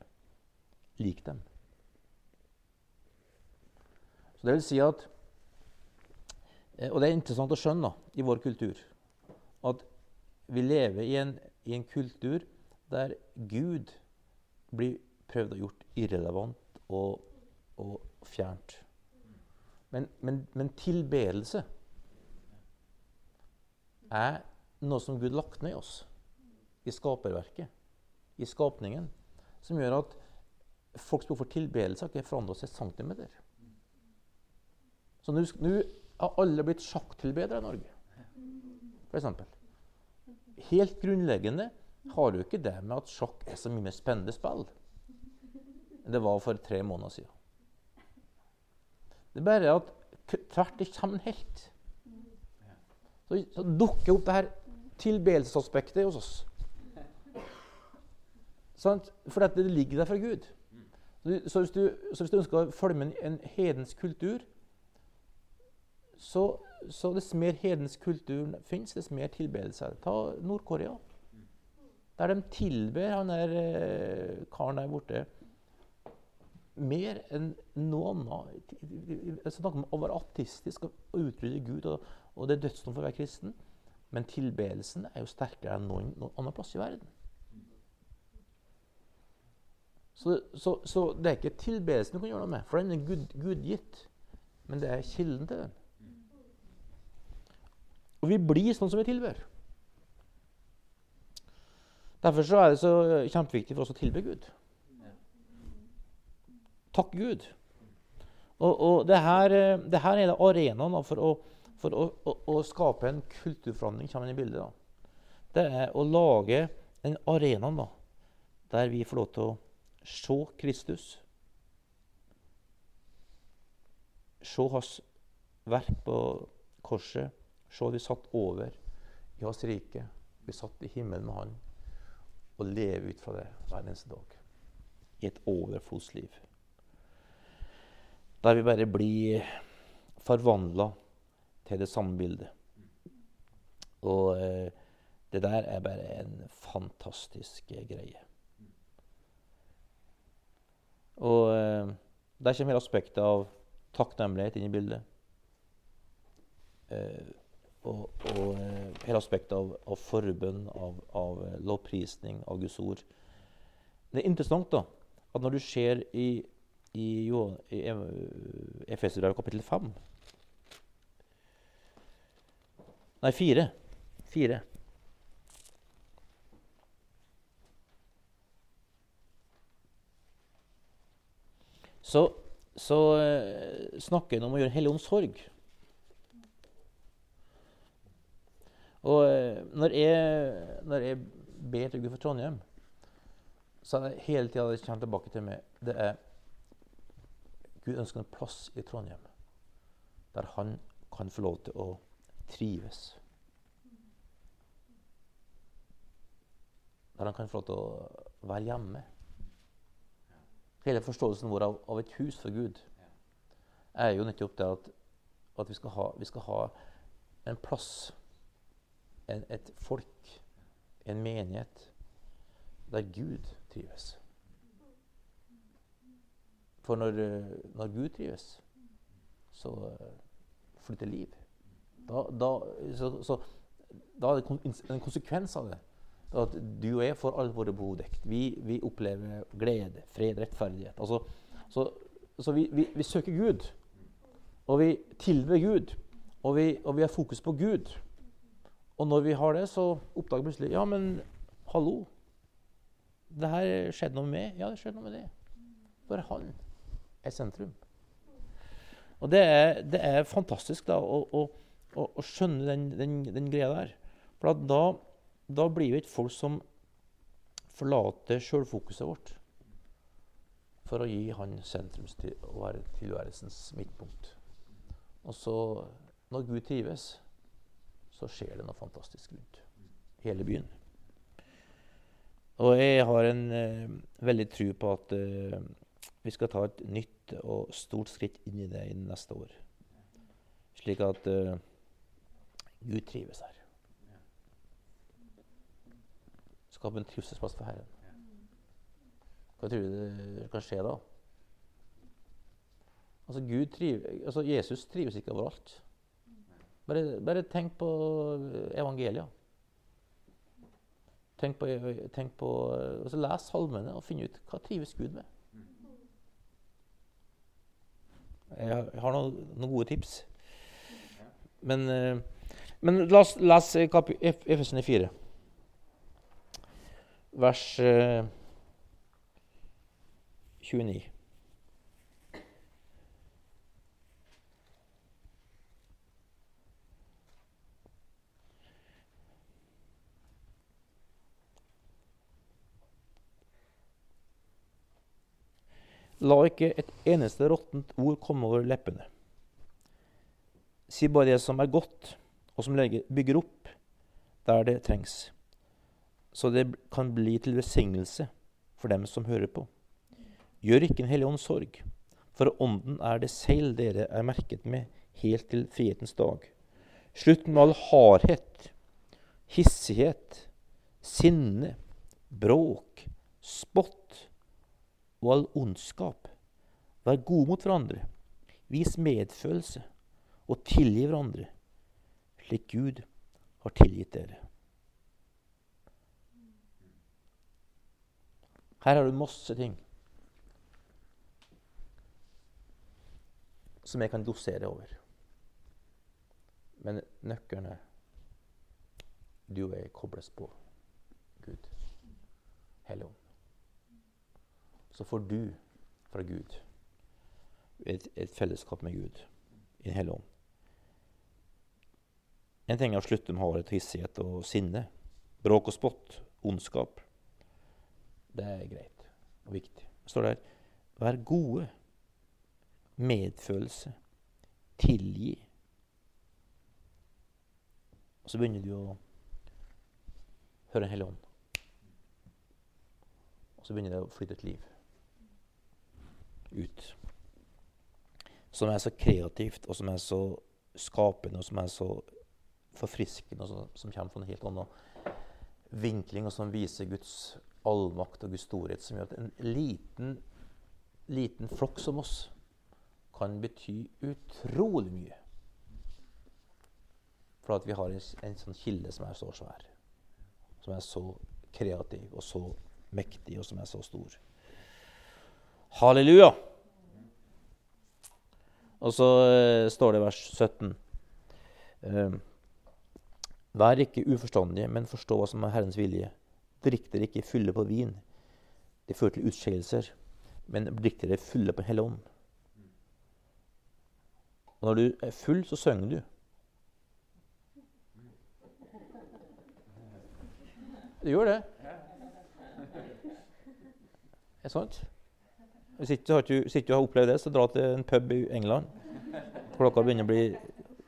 lik dem. Så det vil si at eh, Og det er interessant å skjønne da, i vår kultur at vi lever i en, i en kultur der Gud blir prøvd og gjort irrelevant og, og fjernt. Men, men, men tilbedelse er noe som Gud lagt ned i oss i skaperverket, i skapningen, som gjør at folks behov for tilbedelse har ikke forandret seg centimeter. Så nå har alle blitt sjakktilbedere i Norge, f.eks. Helt grunnleggende har du ikke det med at sjakk er så mye mer spennende spill enn det var for tre måneder siden. Det er bare at tvert det kommer helt. Så, så dukker opp det her tilbedelsesaspektet hos oss. Sant? For det ligger der fra Gud. Så hvis, du, så hvis du ønsker å følge med en hedensk kultur, så, så dess mer hedensk kultur fins, dess mer tilbedelse er det. Ta Nord-Korea. Der de tilber han der eh, karen der borte mer enn noe annet. Jeg snakker om å være ateistisk og utrydde Gud, og, og det er dødsdom for å være kristen. Men tilbedelsen er jo sterkere enn noen, noen annen plass i verden. Så, så, så, det er ikke tilbedelsen du kan gjøre noe med, for den er Gud, gudgitt. Men det er kilden til den. Og vi blir sånn som vi tilber. Derfor så er det så kjempeviktig for oss å tilbe Gud. Takk Gud. Og, og det, her, det her er arenaen for, å, for å, å, å, skape en kulturforandring kommer inn i bildet. Da. Det er å lage en arena da, der vi får lov til å se Kristus. Se hans verk på korset. Se vi satt over i hans rike. Vi satt i himmelen med han. Og leve ut fra det hver eneste dag. I et overflodsliv. Der vi bare blir forvandla til det samme bildet. Og eh, det der er bare en fantastisk eh, greie. Og eh, der kommer hele aspektet av takknemlighet inn i bildet. Eh, og, og eh, hele aspektet av, av forbønn, av, av eh, lovprisning, av Guds ord. Det er interessant da, at når du ser i, i, i Efeserbrevet kapittel 5 Nei, 4. 4. Så, så uh, snakker han om å gjøre Hellig omsorg. sorg. Og uh, når jeg, når jeg ber til Gud for Trondheim, så er det hele tida det kommer tilbake til meg, det er Gud ønsker en plass i Trondheim der han kan få lov til å trives. Der han kan få lov til å være hjemme. Hele forståelsen vår av, av, et hus for Gud er jo nettopp det at, at vi, skal ha, vi, skal ha, en plass, en, et folk, en menighet, der Gud trives. For når, når Gud trives, så flytter liv. Da, da, så, så, da er det en konsekvens av det at du og jeg får alle våre behov dekket. Vi, vi, opplever glede, fred, rettferdighet. Altså, så, så vi, vi, vi, søker Gud. Og vi tilber Gud. Og vi, og vi har fokus på Gud. Og når vi har det, så oppdager vi plutselig Ja, men hallo. Det her skjedde noe med. Ja, det skjedde noe med det. For han er sentrum. Og det er, det er fantastisk da, Og, å, å, å skjønne den, den, den, greia der. For da da blir vi et folk som forlater sjølfokuset vårt for å gi Han sentrum til å være tilværelsens midtpunkt. Og så, når Gud trives, så skjer det noe fantastisk rundt hele byen. Og jeg har en eh, veldig tro på at eh, vi skal ta et nytt og stort skritt inn i det i neste år. Slik at eh, Gud trives her. Skap en trivselsplass for Herren. Hva tror du det kan skje da? Altså, trives, altså Jesus trives ikke overalt. Bare, bare tenk på evangeliet. Tenk på, tenk på altså Les salmene og finn ut hva trives Gud med. Jeg har noen, noen gode tips. Men, eh, men la oss lese Efesene 4 vers 29. Eh, La ikke et eneste råttent ord komme over leppene. Si bare det som er godt, og som bygger opp der det trengs så det kan bli til velsignelse for dem som hører på. Gjør ikke en hellig ånds sorg, for ånden er det selv dere er merket med helt til frihetens dag. Slutt med all hardhet, hissighet, sinne, bråk, spott og all ondskap. Vær gode mot hverandre. Vis medfølelse og tilgi hverandre, slik Gud har tilgitt dere. Her har du masse ting som jeg kan dosere over. Men nøkkelen er du og jeg kobles på Gud. Hellig Så får du fra Gud et, et fellesskap med Gud i en hellige ånd. En ting er å slutte med hardhet, hissighet og sinne. Bråk og spott. Ondskap. Det er greit og viktig. Det står der Vær gode. Medfølelse. Tilgi. Og så begynner du å høre Den hellige ånd. Og så begynner det å flytte et liv ut. Som er så kreativt, og som er så skapende, og som er så forfriskende, som, som kommer fra en helt annen vinkling, og som viser Guds allmakt og Guds storhet, som gjør at en liten, liten flokk som oss kan bety utrolig mye. For at vi har en, en sånn kilde som er så svær. Som er så kreativ og så mektig, og som er så stor. Halleluja! Og så uh, står det i vers 17. Uh, Vær ikke uforstandige, men forstå hva som er Herrens vilje. Drikk dere ikke fulle på vin. Det fører til utskeielser. Men drikk dere fulle på hele Ånd. Og når du er full, så synger du. Du gjør det. Er det sant? Hvis ikke, du, hvis ikke har opplevd det, så dra til en pub i England. Klokka begynner å bli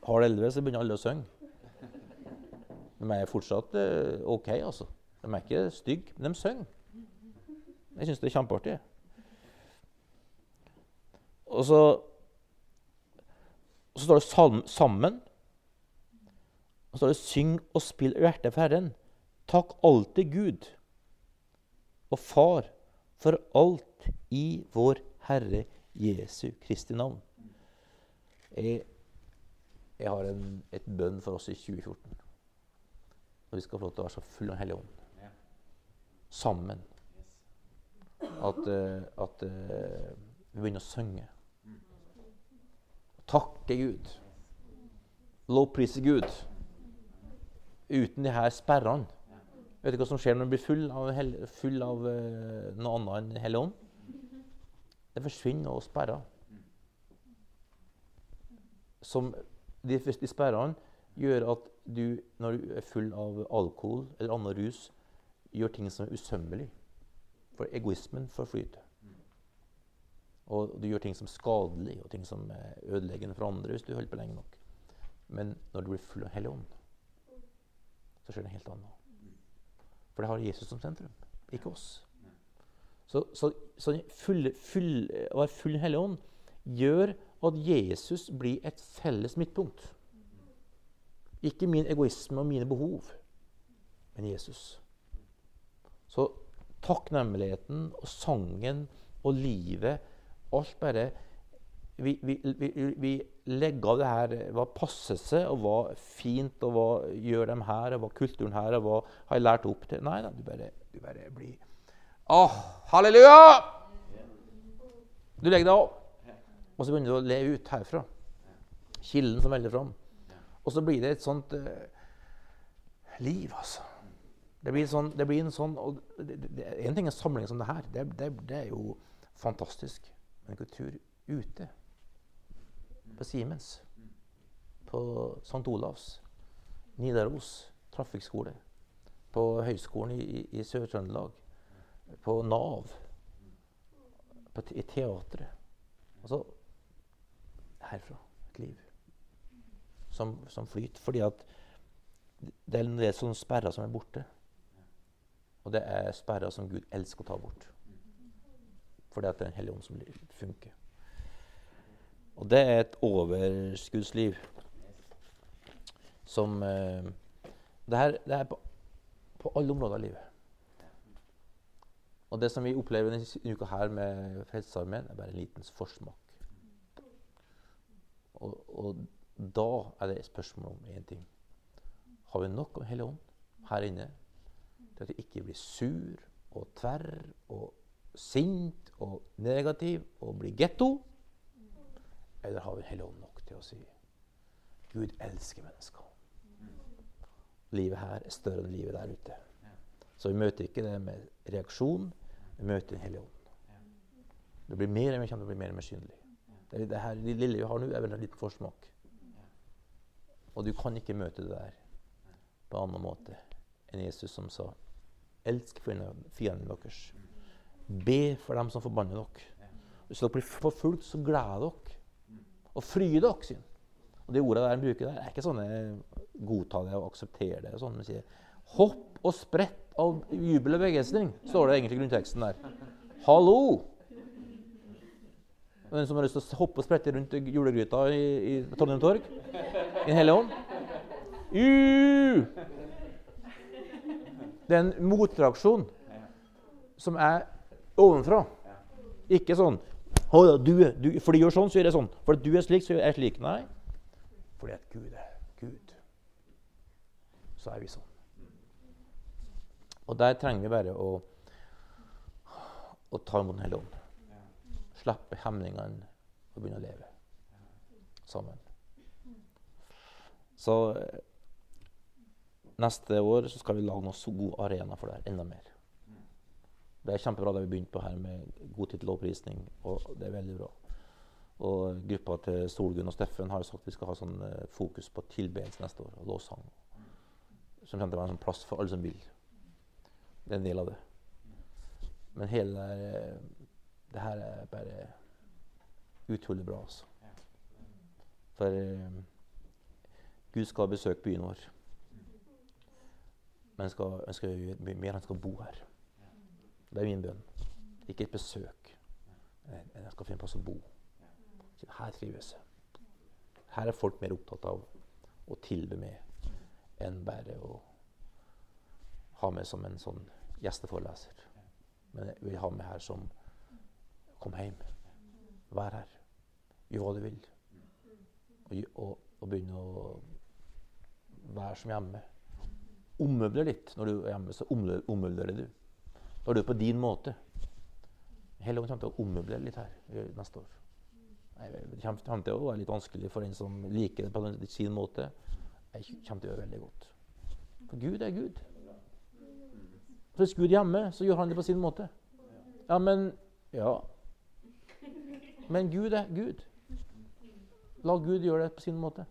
halv elleve, så begynner alle å synge. De er fortsatt uh, OK, altså. De er ikke stygge, men de synger. Jeg syns det er kjempeartig. Og så, og så står det salm, 'sammen'. Og så står det 'syng og spill hjertet for Herren'. Takk alltid Gud og Far for alt i vår Herre Jesu Kristi navn. Jeg, jeg har en, et bønn for oss i 2014. Og vi skal få lov til å være så fulle av Hellig Ånd. Sammen. At, uh, at uh, vi begynner å synge. Takke Gud. Lovprise Gud. Uten de her sperrene. Vet du hva som skjer når du blir full av, full av uh, noe annet enn Hellig Ånd? Det forsvinner og sperrer. Som de, de sperrene gjør at du, når du er full av alkohol eller annen rus, gjør ting som er usømmelig. For egoismen får flyte. Og du gjør ting som er skadelig og ting som er ødeleggende for andre hvis du holder på lenge nok. Men når du blir full av Hellig Ånd, så skjer det helt annet. For det har Jesus som sentrum, ikke oss. Så, så, så full, full, å være full Hellig Ånd gjør at Jesus blir et felles midtpunkt. Ikke min egoisme og mine behov, men Jesus. Så takknemligheten og sangen og livet Alt bare vi, vi, vi, vi, legger av det her hva passer seg, og hva fint, og hva gjør dem her, og hva kulturen her, og hva har jeg lært opp til. Nei da, du bare, du bare blir Å, halleluja! Du legger deg opp, og så begynner du å le ut herfra. Kilden som velger fram. Og så blir det et sånt uh, liv, altså. Det blir, sånn, det blir en sånn og det, det, En ting er samlinger som det her. Det, det er jo fantastisk. Men kultur ute på Siemens, på St. Olavs, Nidaros trafikkskole, på Høgskolen i, i Sør-Trøndelag, på Nav, på, i teatret. Altså herfra. Et liv som, som flyter. Fordi at det er en del sånne som er borte. Og det er sperrer som Gud elsker å ta bort. Fordi at det er en hellig ånd som funker. Og det er et overskuddsliv som eh, det, her, det er på, på, alle områder av livet. Og det som vi opplever denne uka her med Frelsesarmeen, er bare en liten forsmak. Og, og, da er det et spørsmål om én ting. Har vi nok av Hellig Ånd her inne til at vi ikke blir sur og tverr og sint og negativ og blir getto? Eller har vi Hellig ånd nok til å si Gud elsker mennesker. Livet her er større enn livet der ute. Så vi møter ikke det med reaksjon, vi møter Den hellige ånd. Det blir mer og mer det blir mer og mer synlig. Det, det, her, det lille vi har nå, er vel en liten forsmak. Og du kan ikke møte det der på en annen måte enn Jesus som sa Elsk fiendene deres. Be for dem som forbanner dere. Hvis dere blir forfulgt, så gleder dere. Og fry dere. Sin. Og De ordene der han bruker der, er ikke sånne godta det og akseptere det. Sånn, sier, Hopp og sprett av jubel og begeistring, står det egentlig i grunnteksten der. Hallo! Den som har lyst til å hoppe og sprette rundt julegryta i, i Trondheim Torg? I Den hellige ånd? Det er en motreaksjon som er ovenfra. Ikke sånn du, du, For du gjør sånn, så gjør jeg sånn. For du er slik, så gjør jeg slik. Nei. Fordi at Gud er Gud. Så er vi sånn. Og der trenger vi bare å, å ta imot Den hellige ånd. Slippe hemningene og begynne å leve sammen. Så neste år så skal vi lage noen så god arena for det her. Enda mer. Det er kjempebra det vi begynte på her med god tittellovprisning. Og det er veldig bra. Og gruppa til Solgunn og Steffen har sagt at vi skal ha sånn eh, fokus på tilbedelse neste år. Og lovsang. Som kommer til å være en sånn plass for alle som vil. Det er en del av det. Men hele det her, er bare utrolig bra, altså. For uh, Gud skal besøke byen vår. Men han skal, han skal gjøre mer. Han skal bo her. Det er min bønn. Ikke et besøk. Men jeg skal finne plass å bo. Her trives jeg. Her er folk mer opptatt av å tilbe med enn bare å ha meg som en sånn gjesteforeleser. Men jeg vil ha meg her som Kom hjem. Vær her. Gjør hva du vil. Og, og, og begynne å være som hjemme ommøbler litt. Når du er hjemme, så ommøblerer du. Da er du på din måte. Hele kommer til å ommøblere litt her neste år. Det kommer til å være litt vanskelig for en som liker det på sin måte. Jeg kommer til å gjøre veldig godt. For Gud er Gud. Hvis Gud er hjemme, så gjør han det på sin måte. Ja, men Ja. Men Gud er Gud. La Gud gjøre det på sin måte.